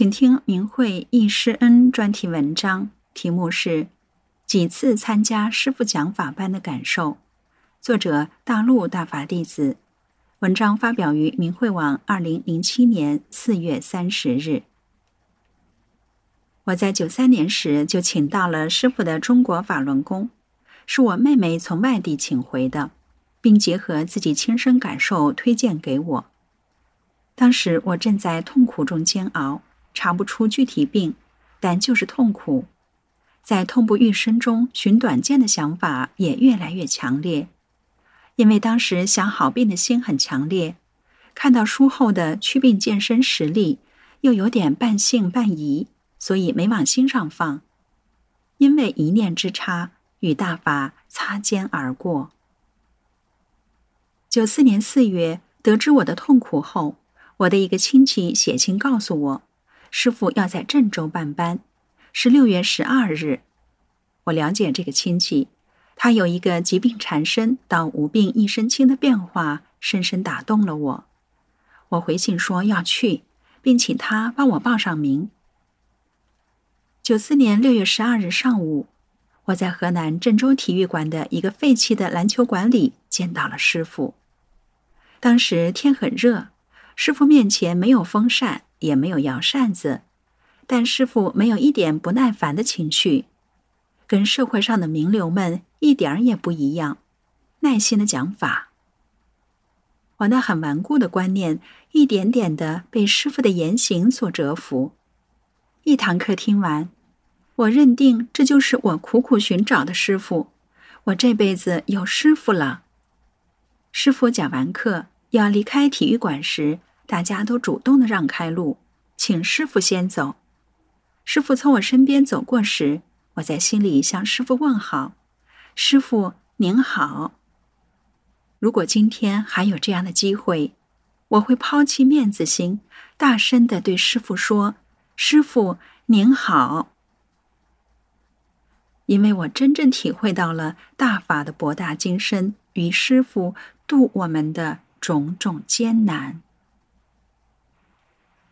请听明慧忆师恩专题文章，题目是《几次参加师父讲法班的感受》，作者大陆大法弟子。文章发表于明慧网，二零零七年四月三十日。我在九三年时就请到了师父的中国法轮功，是我妹妹从外地请回的，并结合自己亲身感受推荐给我。当时我正在痛苦中煎熬。查不出具体病，但就是痛苦，在痛不欲生中寻短见的想法也越来越强烈。因为当时想好病的心很强烈，看到书后的祛病健身实例，又有点半信半疑，所以没往心上放。因为一念之差，与大法擦肩而过。九四年四月，得知我的痛苦后，我的一个亲戚写信告诉我。师傅要在郑州办班，是六月十二日。我了解这个亲戚，他有一个疾病缠身到无病一身轻的变化，深深打动了我。我回信说要去，并请他帮我报上名。九四年六月十二日上午，我在河南郑州体育馆的一个废弃的篮球馆里见到了师傅。当时天很热，师傅面前没有风扇。也没有摇扇子，但师傅没有一点不耐烦的情绪，跟社会上的名流们一点儿也不一样，耐心的讲法。我那很顽固的观念，一点点的被师傅的言行所折服。一堂课听完，我认定这就是我苦苦寻找的师傅，我这辈子有师傅了。师傅讲完课要离开体育馆时。大家都主动的让开路，请师傅先走。师傅从我身边走过时，我在心里向师傅问好：“师傅您好。”如果今天还有这样的机会，我会抛弃面子心，大声的对师傅说：“师傅您好。”因为我真正体会到了大法的博大精深与师傅度我们的种种艰难。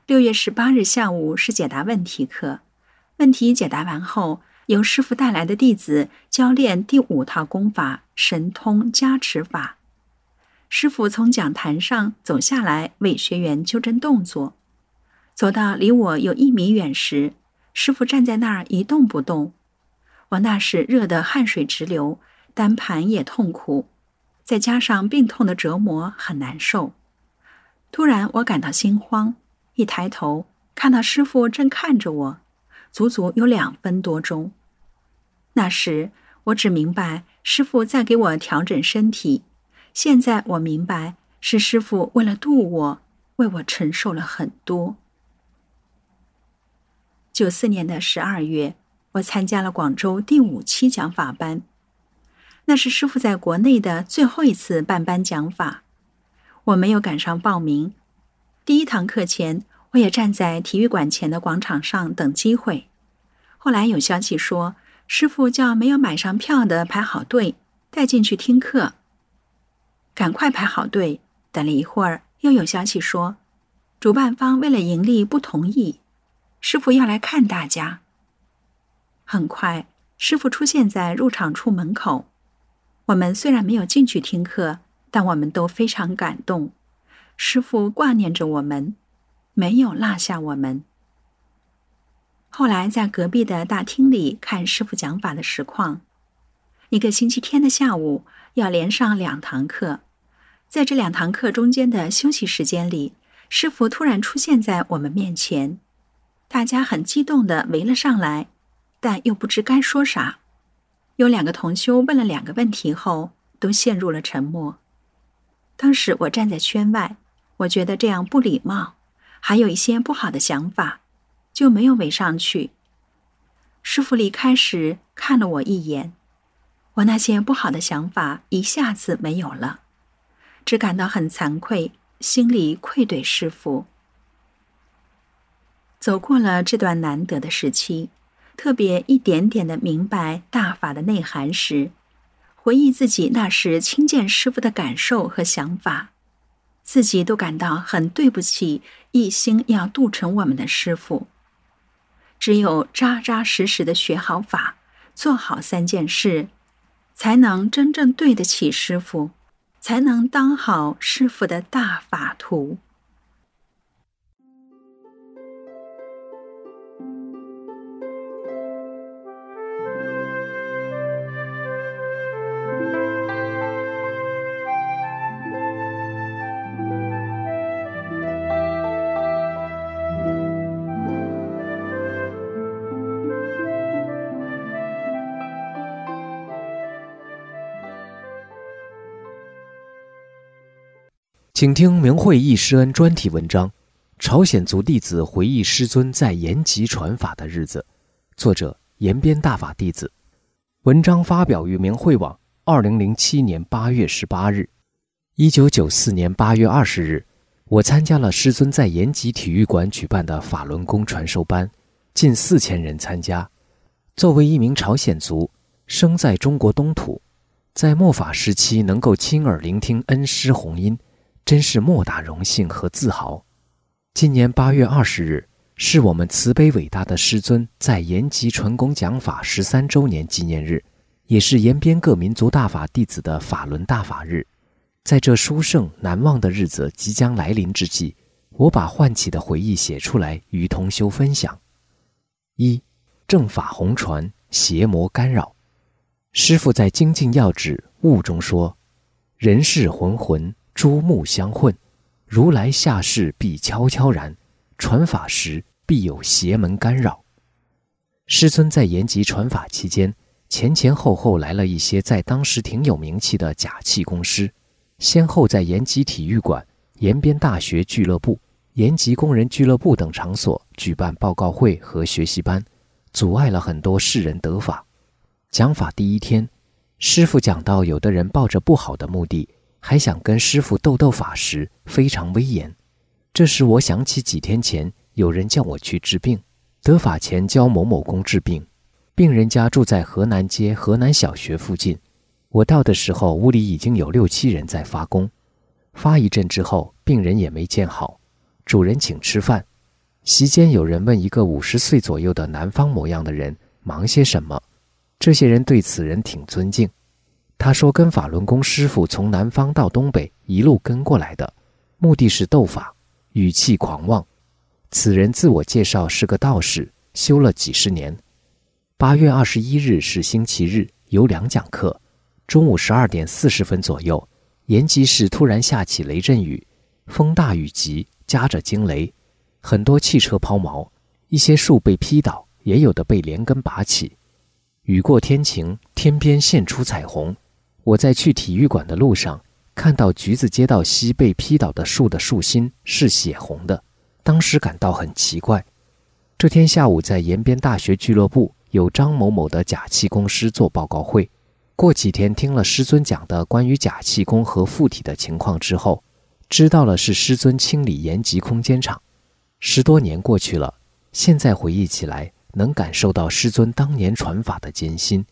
六月十八日下午是解答问题课，问题解答完后，由师傅带来的弟子教练第五套功法神通加持法。师傅从讲坛上走下来，为学员纠正动作。走到离我有一米远时，师傅站在那儿一动不动。我那时热得汗水直流，单盘也痛苦，再加上病痛的折磨，很难受。突然，我感到心慌。一抬头，看到师傅正看着我，足足有两分多钟。那时我只明白师傅在给我调整身体，现在我明白是师傅为了渡我，为我承受了很多。九四年的十二月，我参加了广州第五期讲法班，那是师傅在国内的最后一次办班讲法，我没有赶上报名。第一堂课前，我也站在体育馆前的广场上等机会。后来有消息说，师傅叫没有买上票的排好队，带进去听课。赶快排好队。等了一会儿，又有消息说，主办方为了盈利不同意，师傅要来看大家。很快，师傅出现在入场处门口。我们虽然没有进去听课，但我们都非常感动。师傅挂念着我们，没有落下我们。后来在隔壁的大厅里看师傅讲法的实况。一个星期天的下午要连上两堂课，在这两堂课中间的休息时间里，师傅突然出现在我们面前，大家很激动的围了上来，但又不知该说啥。有两个同修问了两个问题后，都陷入了沉默。当时我站在圈外，我觉得这样不礼貌，还有一些不好的想法，就没有围上去。师傅离开时看了我一眼，我那些不好的想法一下子没有了，只感到很惭愧，心里愧对师傅。走过了这段难得的时期，特别一点点的明白大法的内涵时，回忆自己那时亲见师傅的感受和想法，自己都感到很对不起一心要度成我们的师傅。只有扎扎实实的学好法，做好三件事，才能真正对得起师傅，才能当好师傅的大法徒。请听明慧义师恩专题文章《朝鲜族弟子回忆师尊在延吉传法的日子》，作者延边大法弟子。文章发表于明慧网，二零零七年八月十八日。一九九四年八月二十日，我参加了师尊在延吉体育馆举办的法轮功传授班，近四千人参加。作为一名朝鲜族，生在中国东土，在末法时期能够亲耳聆听恩师弘音。真是莫大荣幸和自豪。今年八月二十日是我们慈悲伟大的师尊在延吉传功讲法十三周年纪念日，也是延边各民族大法弟子的法轮大法日。在这殊胜难忘的日子即将来临之际，我把唤起的回忆写出来与同修分享。一正法红传，邪魔干扰。师父在精进要旨悟中说：“人世浑浑。”诸目相混，如来下世必悄悄然传法时，必有邪门干扰。师尊在延吉传法期间，前前后后来了一些在当时挺有名气的假气功师，先后在延吉体育馆、延边大学俱乐部、延吉工人俱乐部等场所举办报告会和学习班，阻碍了很多世人得法。讲法第一天，师傅讲到，有的人抱着不好的目的。还想跟师傅斗斗法时，非常威严。这时我想起几天前有人叫我去治病，得法前教某某公治病，病人家住在河南街河南小学附近。我到的时候，屋里已经有六七人在发功。发一阵之后，病人也没见好，主人请吃饭。席间有人问一个五十岁左右的南方模样的人忙些什么，这些人对此人挺尊敬。他说：“跟法轮功师傅从南方到东北一路跟过来的，目的是斗法，语气狂妄。此人自我介绍是个道士，修了几十年。八月二十一日是星期日，有两讲课。中午十二点四十分左右，延吉市突然下起雷阵雨，风大雨急，夹着惊雷，很多汽车抛锚，一些树被劈倒，也有的被连根拔起。雨过天晴，天边现出彩虹。”我在去体育馆的路上，看到橘子街道西被劈倒的树的树心是血红的，当时感到很奇怪。这天下午在延边大学俱乐部有张某某的假气功师做报告会。过几天听了师尊讲的关于假气功和附体的情况之后，知道了是师尊清理延吉空间场。十多年过去了，现在回忆起来，能感受到师尊当年传法的艰辛，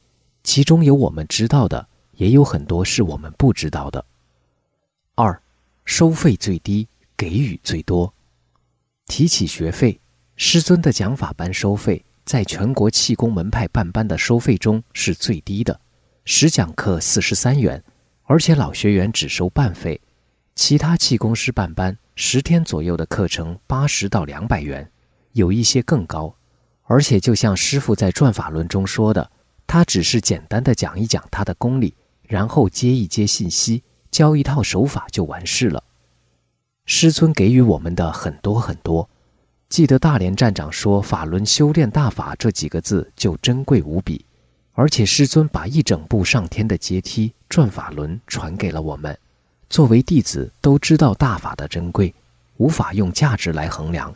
其中有我们知道的。也有很多是我们不知道的。二，收费最低，给予最多。提起学费，师尊的讲法班收费，在全国气功门派办班的收费中是最低的，十讲课四十三元，而且老学员只收半费。其他气功师办班十天左右的课程八十到两百元，有一些更高。而且就像师傅在转法论中说的，他只是简单的讲一讲他的功力。然后接一接信息，教一套手法就完事了。师尊给予我们的很多很多，记得大连站长说“法轮修炼大法”这几个字就珍贵无比，而且师尊把一整部上天的阶梯转法轮传给了我们，作为弟子都知道大法的珍贵，无法用价值来衡量。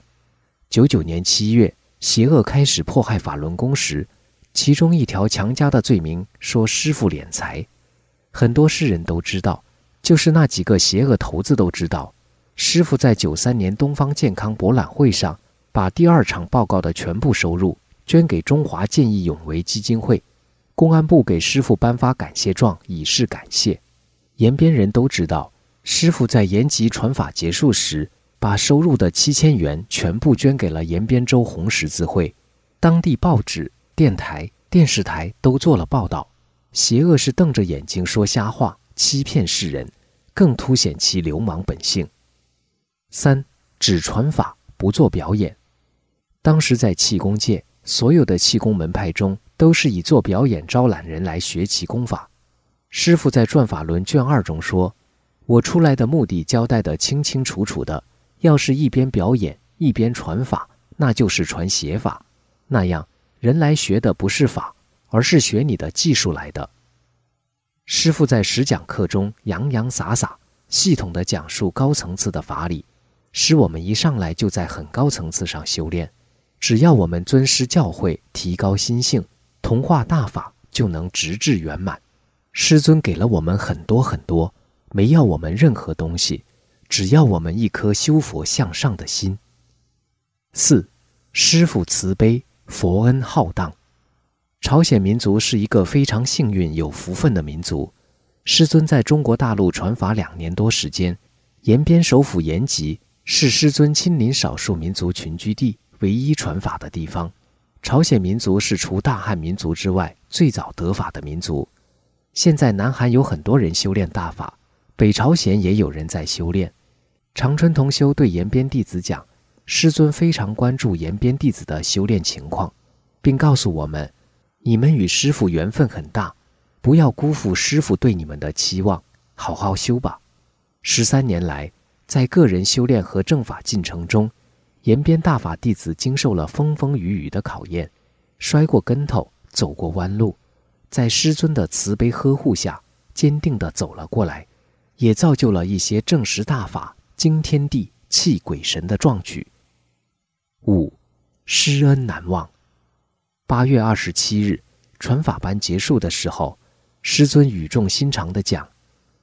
九九年七月，邪恶开始迫害法轮功时，其中一条强加的罪名说师傅敛财，很多世人都知道，就是那几个邪恶头子都知道，师傅在九三年东方健康博览会上，把第二场报告的全部收入捐给中华见义勇为基金会，公安部给师傅颁发感谢状以示感谢。延边人都知道，师傅在延吉传法结束时。把收入的七千元全部捐给了延边州红十字会，当地报纸、电台、电视台都做了报道。邪恶是瞪着眼睛说瞎话，欺骗世人，更凸显其流氓本性。三，只传法不做表演。当时在气功界，所有的气功门派中，都是以做表演招揽人来学习功法。师傅在《转法轮》卷二中说：“我出来的目的交代得清清楚楚的。”要是一边表演一边传法，那就是传邪法。那样人来学的不是法，而是学你的技术来的。师傅在实讲课中洋洋洒洒、系统的讲述高层次的法理，使我们一上来就在很高层次上修炼。只要我们尊师教诲，提高心性，同化大法，就能直至圆满。师尊给了我们很多很多，没要我们任何东西。只要我们一颗修佛向上的心。四，师父慈悲，佛恩浩荡。朝鲜民族是一个非常幸运、有福分的民族。师尊在中国大陆传法两年多时间，延边首府延吉是师尊亲临少数民族群居地，唯一传法的地方。朝鲜民族是除大汉民族之外最早得法的民族。现在南韩有很多人修炼大法，北朝鲜也有人在修炼。长春同修对延边弟子讲：“师尊非常关注延边弟子的修炼情况，并告诉我们，你们与师傅缘分很大，不要辜负师傅对你们的期望，好好修吧。”十三年来，在个人修炼和正法进程中，延边大法弟子经受了风风雨雨的考验，摔过跟头，走过弯路，在师尊的慈悲呵护下，坚定地走了过来，也造就了一些正实大法。惊天地、泣鬼神的壮举。五，师恩难忘。八月二十七日，传法班结束的时候，师尊语重心长的讲：“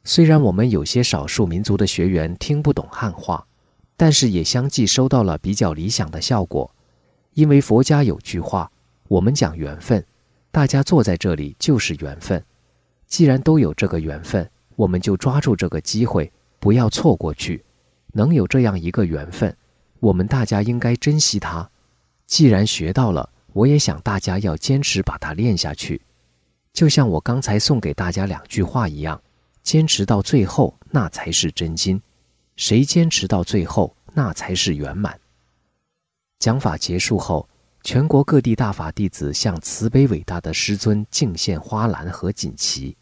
虽然我们有些少数民族的学员听不懂汉话，但是也相继收到了比较理想的效果。因为佛家有句话，我们讲缘分，大家坐在这里就是缘分。既然都有这个缘分，我们就抓住这个机会，不要错过去。”能有这样一个缘分，我们大家应该珍惜它。既然学到了，我也想大家要坚持把它练下去。就像我刚才送给大家两句话一样：坚持到最后，那才是真金。谁坚持到最后，那才是圆满。讲法结束后，全国各地大法弟子向慈悲伟大的师尊敬献花篮和锦旗。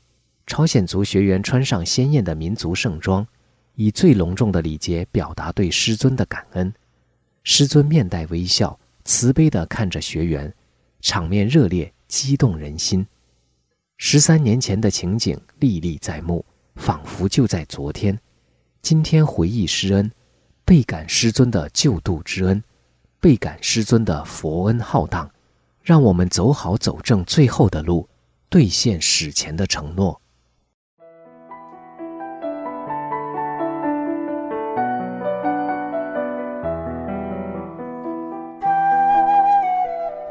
朝鲜族学员穿上鲜艳的民族盛装。以最隆重的礼节表达对师尊的感恩，师尊面带微笑，慈悲地看着学员，场面热烈，激动人心。十三年前的情景历历在目，仿佛就在昨天。今天回忆师恩，倍感师尊的救度之恩，倍感师尊的佛恩浩荡，让我们走好走正最后的路，兑现史前的承诺。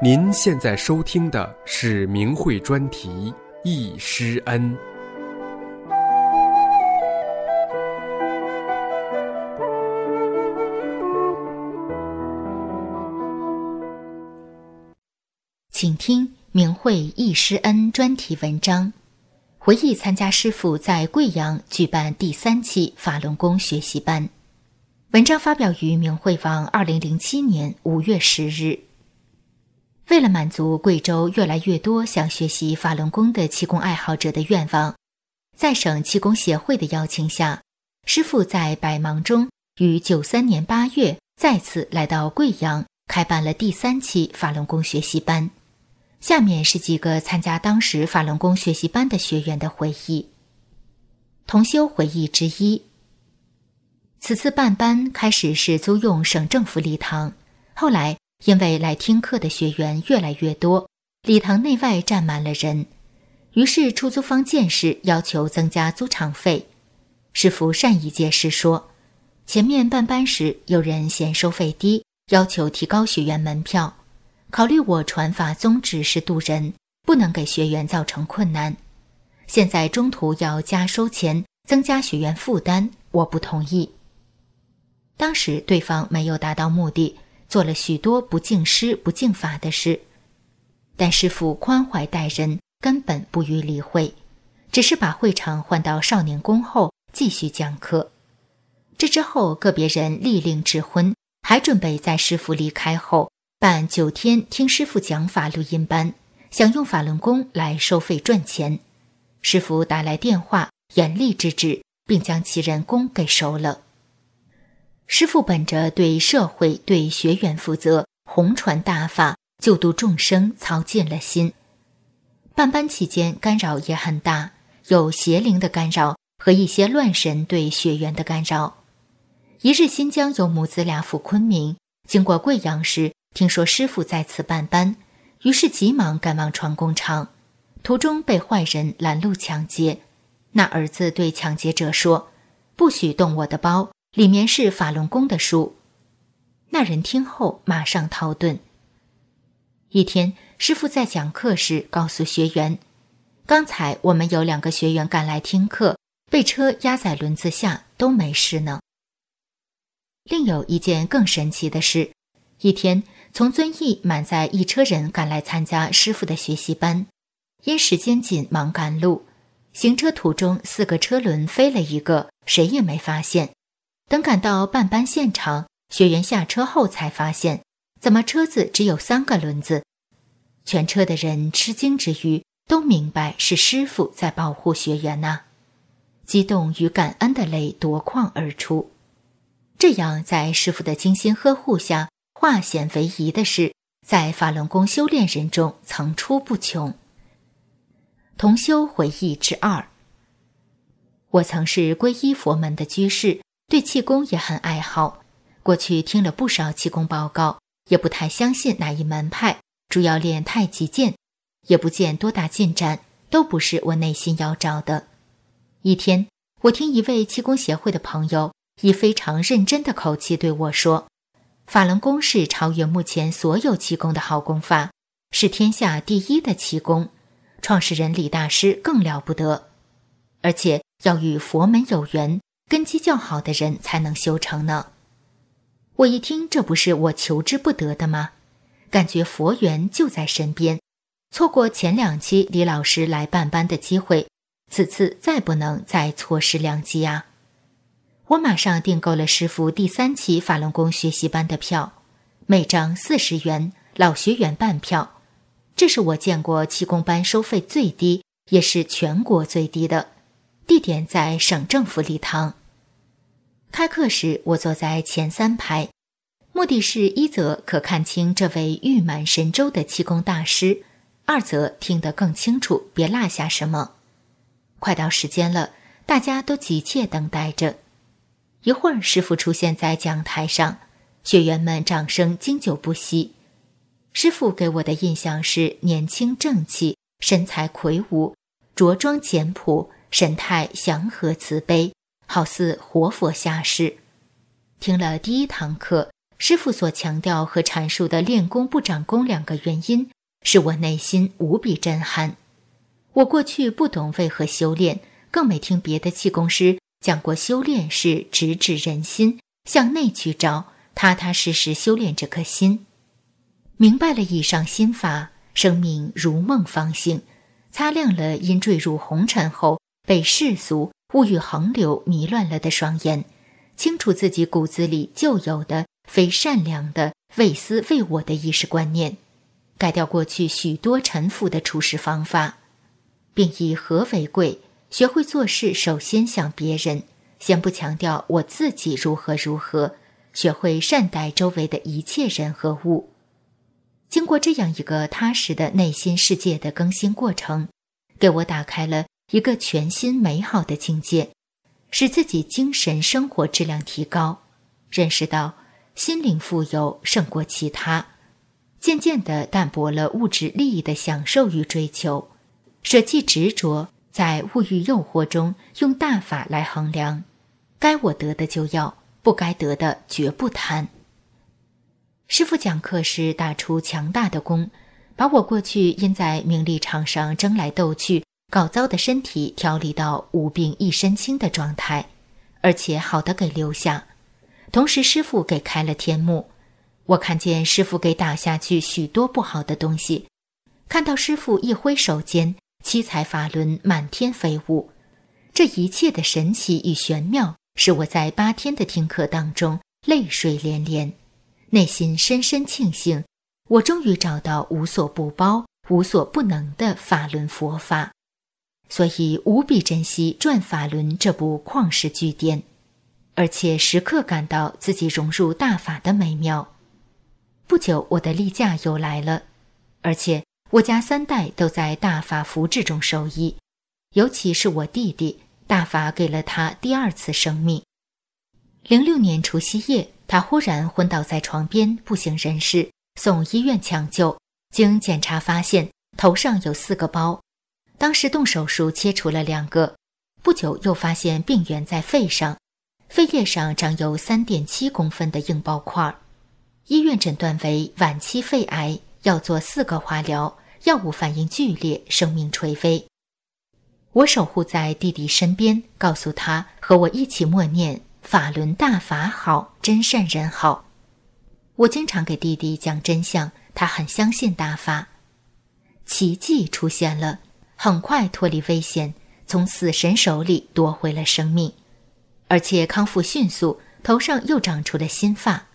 您现在收听的是明慧专题《易师恩》。请听明慧易师恩专题文章，回忆参加师傅在贵阳举办第三期法轮功学习班。文章发表于明慧网，二零零七年五月十日。为了满足贵州越来越多想学习法轮功的气功爱好者的愿望，在省气功协会的邀请下，师傅在百忙中于九三年八月再次来到贵阳，开办了第三期法轮功学习班。下面是几个参加当时法轮功学习班的学员的回忆：同修回忆之一。此次办班开始是租用省政府礼堂，后来因为来听课的学员越来越多，礼堂内外站满了人，于是出租方见势要求增加租场费。师傅善意解释说，前面办班时有人嫌收费低，要求提高学员门票。考虑我传法宗旨是渡人，不能给学员造成困难。现在中途要加收钱，增加学员负担，我不同意。当时对方没有达到目的，做了许多不敬师、不敬法的事，但师傅宽怀待人，根本不予理会，只是把会场换到少年宫后继续讲课。这之后，个别人立令指婚，还准备在师傅离开后。办九天听师傅讲法录音班，想用法轮功来收费赚钱。师傅打来电话，严厉制止，并将其人工给收了。师傅本着对社会、对学员负责，弘传大法，救度众生，操尽了心。办班期间干扰也很大，有邪灵的干扰和一些乱神对学员的干扰。一日，新疆有母子俩赴昆明，经过贵阳时。听说师傅在此办班，于是急忙赶往传工厂，途中被坏人拦路抢劫。那儿子对抢劫者说：“不许动我的包，里面是法轮功的书。”那人听后马上逃遁。一天，师傅在讲课时告诉学员：“刚才我们有两个学员赶来听课，被车压在轮子下，都没事呢。”另有一件更神奇的事，一天。从遵义满载一车人赶来参加师傅的学习班，因时间紧忙赶路，行车途中四个车轮飞了一个，谁也没发现。等赶到办班现场，学员下车后才发现，怎么车子只有三个轮子？全车的人吃惊之余，都明白是师傅在保护学员呐，激动与感恩的泪夺眶而出。这样在师傅的精心呵护下。化险为夷的事，在法轮功修炼人中层出不穷。同修回忆之二：我曾是皈依佛门的居士，对气功也很爱好。过去听了不少气功报告，也不太相信哪一门派，主要练太极剑，也不见多大进展，都不是我内心要找的。一天，我听一位气功协会的朋友以非常认真的口气对我说。法轮功是超越目前所有气功的好功法，是天下第一的气功。创始人李大师更了不得，而且要与佛门有缘，根基较好的人才能修成呢。我一听，这不是我求之不得的吗？感觉佛缘就在身边，错过前两期李老师来办班的机会，此次再不能再错失良机啊！我马上订购了师傅第三期法轮功学习班的票，每张四十元，老学员半票。这是我见过气功班收费最低，也是全国最低的。地点在省政府礼堂。开课时，我坐在前三排，目的是一则可看清这位玉满神州的气功大师，二则听得更清楚，别落下什么。快到时间了，大家都急切等待着。一会儿，师傅出现在讲台上，学员们掌声经久不息。师傅给我的印象是年轻正气，身材魁梧，着装简朴，神态祥和慈悲，好似活佛下世。听了第一堂课，师傅所强调和阐述的练功不长功两个原因，使我内心无比震撼。我过去不懂为何修炼，更没听别的气功师。讲过，修炼是直指人心，向内去找，踏踏实实修炼这颗心。明白了以上心法，生命如梦方醒，擦亮了因坠入红尘后被世俗物欲横流迷乱了的双眼，清楚自己骨子里就有的非善良的为私为我的意识观念，改掉过去许多陈腐的处事方法，并以和为贵。学会做事，首先想别人，先不强调我自己如何如何。学会善待周围的一切人和物。经过这样一个踏实的内心世界的更新过程，给我打开了一个全新美好的境界。使自己精神生活质量提高，认识到心灵富有胜过其他，渐渐地淡薄了物质利益的享受与追求，舍弃执着，在物欲诱惑中用大法来衡量，该我得的就要，不该得的绝不贪。师傅讲课时打出强大的功，把我过去因在名利场上争来斗去。搞糟的身体调理到无病一身轻的状态，而且好的给留下。同时，师傅给开了天目，我看见师傅给打下去许多不好的东西。看到师傅一挥手间，七彩法轮满天飞舞，这一切的神奇与玄妙，使我在八天的听课当中泪水连连，内心深深庆幸，我终于找到无所不包、无所不能的法轮佛法。所以无比珍惜《转法轮》这部旷世巨典，而且时刻感到自己融入大法的美妙。不久，我的例假又来了，而且我家三代都在大法福智中受益，尤其是我弟弟，大法给了他第二次生命。零六年除夕夜，他忽然昏倒在床边，不省人事，送医院抢救，经检查发现头上有四个包。当时动手术切除了两个，不久又发现病源在肺上，肺叶上长有三点七公分的硬包块，医院诊断为晚期肺癌，要做四个化疗，药物反应剧烈，生命垂危。我守护在弟弟身边，告诉他和我一起默念法轮大法好，真善人好。我经常给弟弟讲真相，他很相信大法，奇迹出现了。很快脱离危险，从死神手里夺回了生命，而且康复迅速，头上又长出了新发。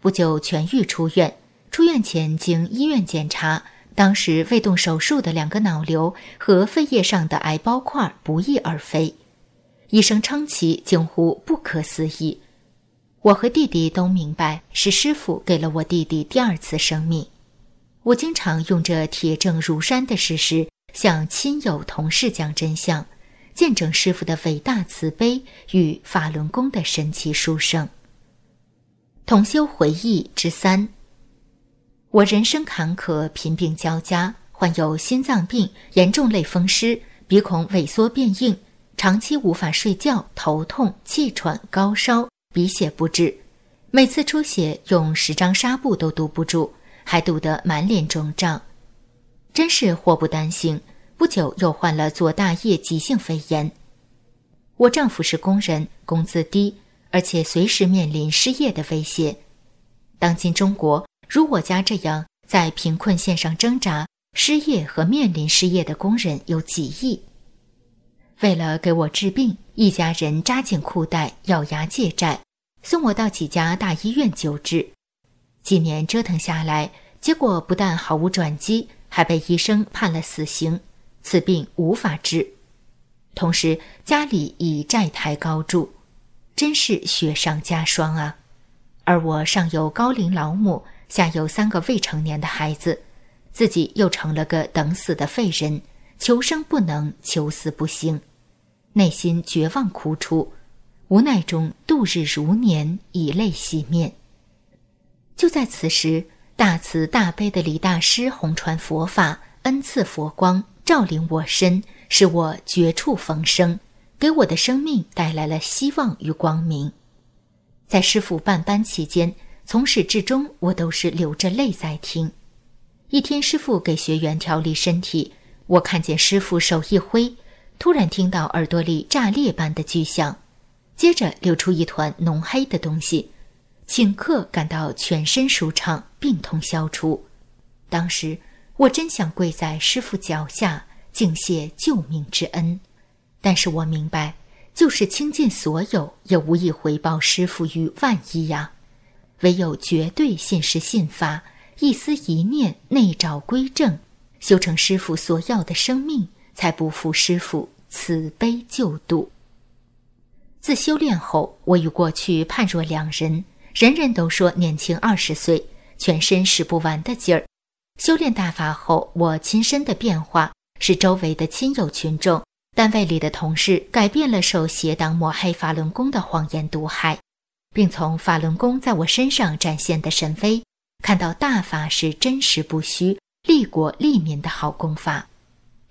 不久痊愈出院。出院前经医院检查，当时未动手术的两个脑瘤和肺叶上的癌包块不翼而飞。医生称奇，惊呼不可思议。我和弟弟都明白，是师傅给了我弟弟第二次生命。我经常用这铁证如山的事实。向亲友同事讲真相，见证师傅的伟大慈悲与法轮功的神奇殊胜。同修回忆之三：我人生坎坷，贫病交加，患有心脏病、严重类风湿、鼻孔萎缩变硬，长期无法睡觉，头痛、气喘、高烧、鼻血不止，每次出血用十张纱布都堵不住，还堵得满脸肿胀。真是祸不单行，不久又患了左大叶急性肺炎。我丈夫是工人，工资低，而且随时面临失业的威胁。当今中国，如我家这样在贫困线上挣扎、失业和面临失业的工人有几亿。为了给我治病，一家人扎紧裤带，咬牙借债，送我到几家大医院救治。几年折腾下来，结果不但毫无转机。还被医生判了死刑，此病无法治。同时家里已债台高筑，真是雪上加霜啊！而我上有高龄老母，下有三个未成年的孩子，自己又成了个等死的废人，求生不能，求死不行，内心绝望哭出，无奈中度日如年，以泪洗面。就在此时。大慈大悲的李大师弘传佛法，恩赐佛光，照临我身，使我绝处逢生，给我的生命带来了希望与光明。在师傅办班期间，从始至终我都是流着泪在听。一天，师傅给学员调理身体，我看见师傅手一挥，突然听到耳朵里炸裂般的巨响，接着流出一团浓黑的东西。顷刻感到全身舒畅，病痛消除。当时我真想跪在师傅脚下敬谢救命之恩，但是我明白，就是倾尽所有，也无以回报师傅于万一呀。唯有绝对信师信法，一丝一念内照归正，修成师傅所要的生命，才不负师傅慈悲救度。自修炼后，我与过去判若两人。人人都说年轻二十岁，全身使不完的劲儿。修炼大法后，我亲身的变化，使周围的亲友群众单位里的同事改变了受邪党抹黑法轮功的谎言毒害，并从法轮功在我身上展现的神威，看到大法是真实不虚、利国利民的好功法，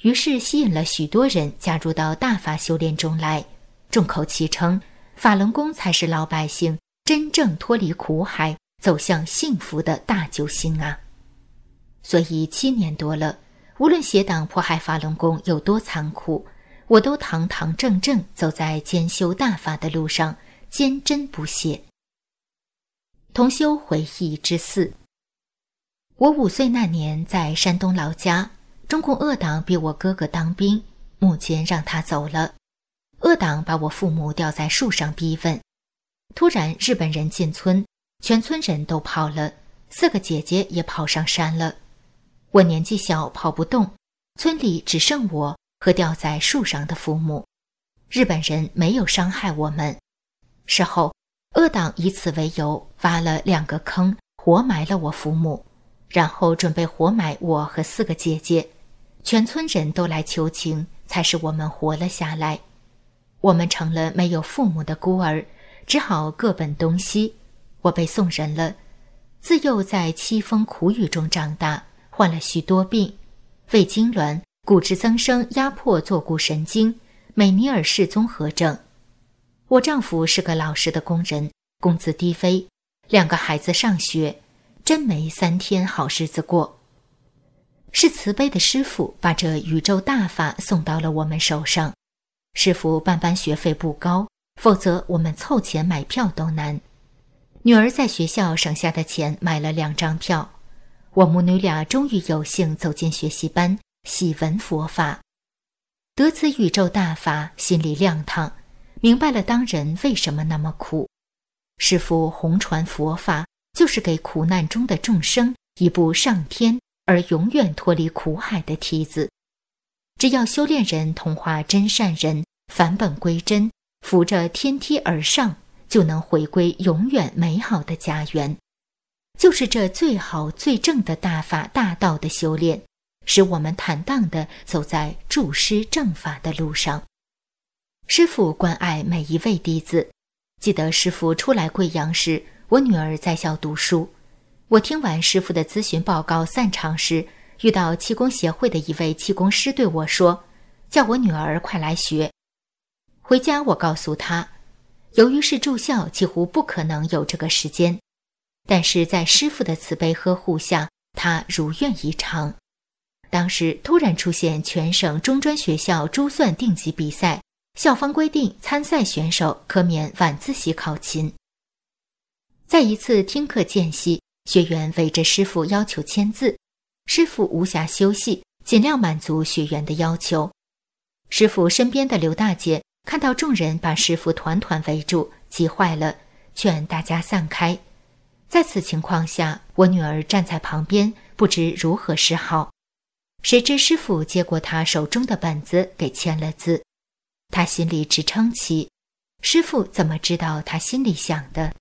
于是吸引了许多人加入到大法修炼中来，众口齐称法轮功才是老百姓真正脱离苦海、走向幸福的大救星啊！所以七年多了，无论邪党迫害法轮功有多残酷。我都堂堂正正走在兼修大法的路上，坚贞不懈。同修回忆之四：我五岁那年在山东老家，中共恶党逼我哥哥当兵，母亲让他走了。恶党把我父母吊在树上逼问。突然，日本人进村，全村人都跑了，四个姐姐也跑上山了。我年纪小，跑不动，村里只剩我。和吊在树上的父母，日本人没有伤害我们。事后，恶党以此为由挖了两个坑，活埋了我父母，然后准备活埋我和四个姐姐。全村人都来求情，才使我们活了下来。我们成了没有父母的孤儿，只好各奔东西。我被送人了，自幼在凄风苦雨中长大，患了许多病，胃痉挛。骨质增生压迫坐骨神经，美尼尔氏综合症。我丈夫是个老实的工人，工资低微，两个孩子上学，真没三天好日子过。是慈悲的师傅把这宇宙大法送到了我们手上。师傅办班学费不高，否则我们凑钱买票都难。女儿在学校省下的钱买了两张票，我母女俩终于有幸走进学习班。喜闻佛法，得此宇宙大法，心里亮堂，明白了当人为什么那么苦。师父弘传佛法，就是给苦难中的众生一部上天而永远脱离苦海的梯子。只要修炼人同化真善人，返本归真，扶着天梯而上，就能回归永远美好的家园。就是这最好最正的大法大道的修炼。使我们坦荡地走在助师正法的路上。师傅关爱每一位弟子。记得师傅初来贵阳时，我女儿在校读书。我听完师傅的咨询报告散场时，遇到气功协会的一位气功师对我说：“叫我女儿快来学。”回家我告诉他，由于是住校，几乎不可能有这个时间，但是在师傅的慈悲呵护下，他如愿以偿。当时突然出现全省中专学校珠算定级比赛，校方规定参赛选手可免晚自习考勤。在一次听课间隙，学员围着师傅要求签字，师傅无暇休息，尽量满足学员的要求。师傅身边的刘大姐看到众人把师傅团团围住，急坏了，劝大家散开。在此情况下，我女儿站在旁边，不知如何是好。谁知师傅接过他手中的本子，给签了字。他心里直称奇：师傅怎么知道他心里想的？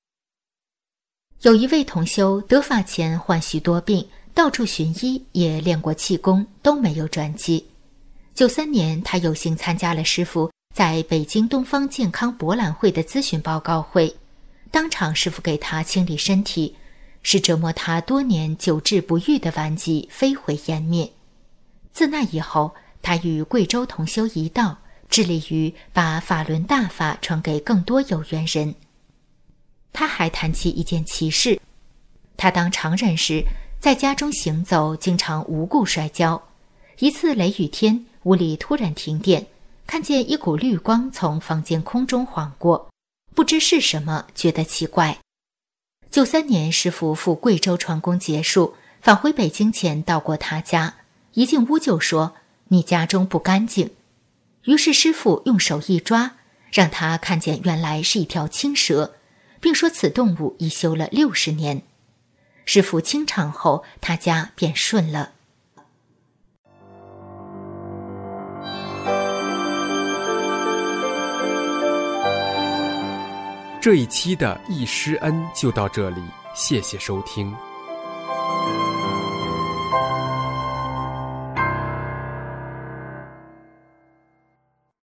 有一位同修得法前患许多病，到处寻医，也练过气功，都没有转机。九三年，他有幸参加了师傅在北京东方健康博览会的咨询报告会，当场师傅给他清理身体，使折磨他多年久治不愈的顽疾飞灰烟灭。自那以后，他与贵州同修一道，致力于把法轮大法传给更多有缘人。他还谈起一件奇事：他当常人时，在家中行走，经常无故摔跤。一次雷雨天，屋里突然停电，看见一股绿光从房间空中晃过，不知是什么，觉得奇怪。九三年，师傅赴贵州传功结束，返回北京前，到过他家。一进屋就说：“你家中不干净。”于是师傅用手一抓，让他看见原来是一条青蛇，并说此动物已修了六十年。师傅清场后，他家便顺了。这一期的易师恩就到这里，谢谢收听。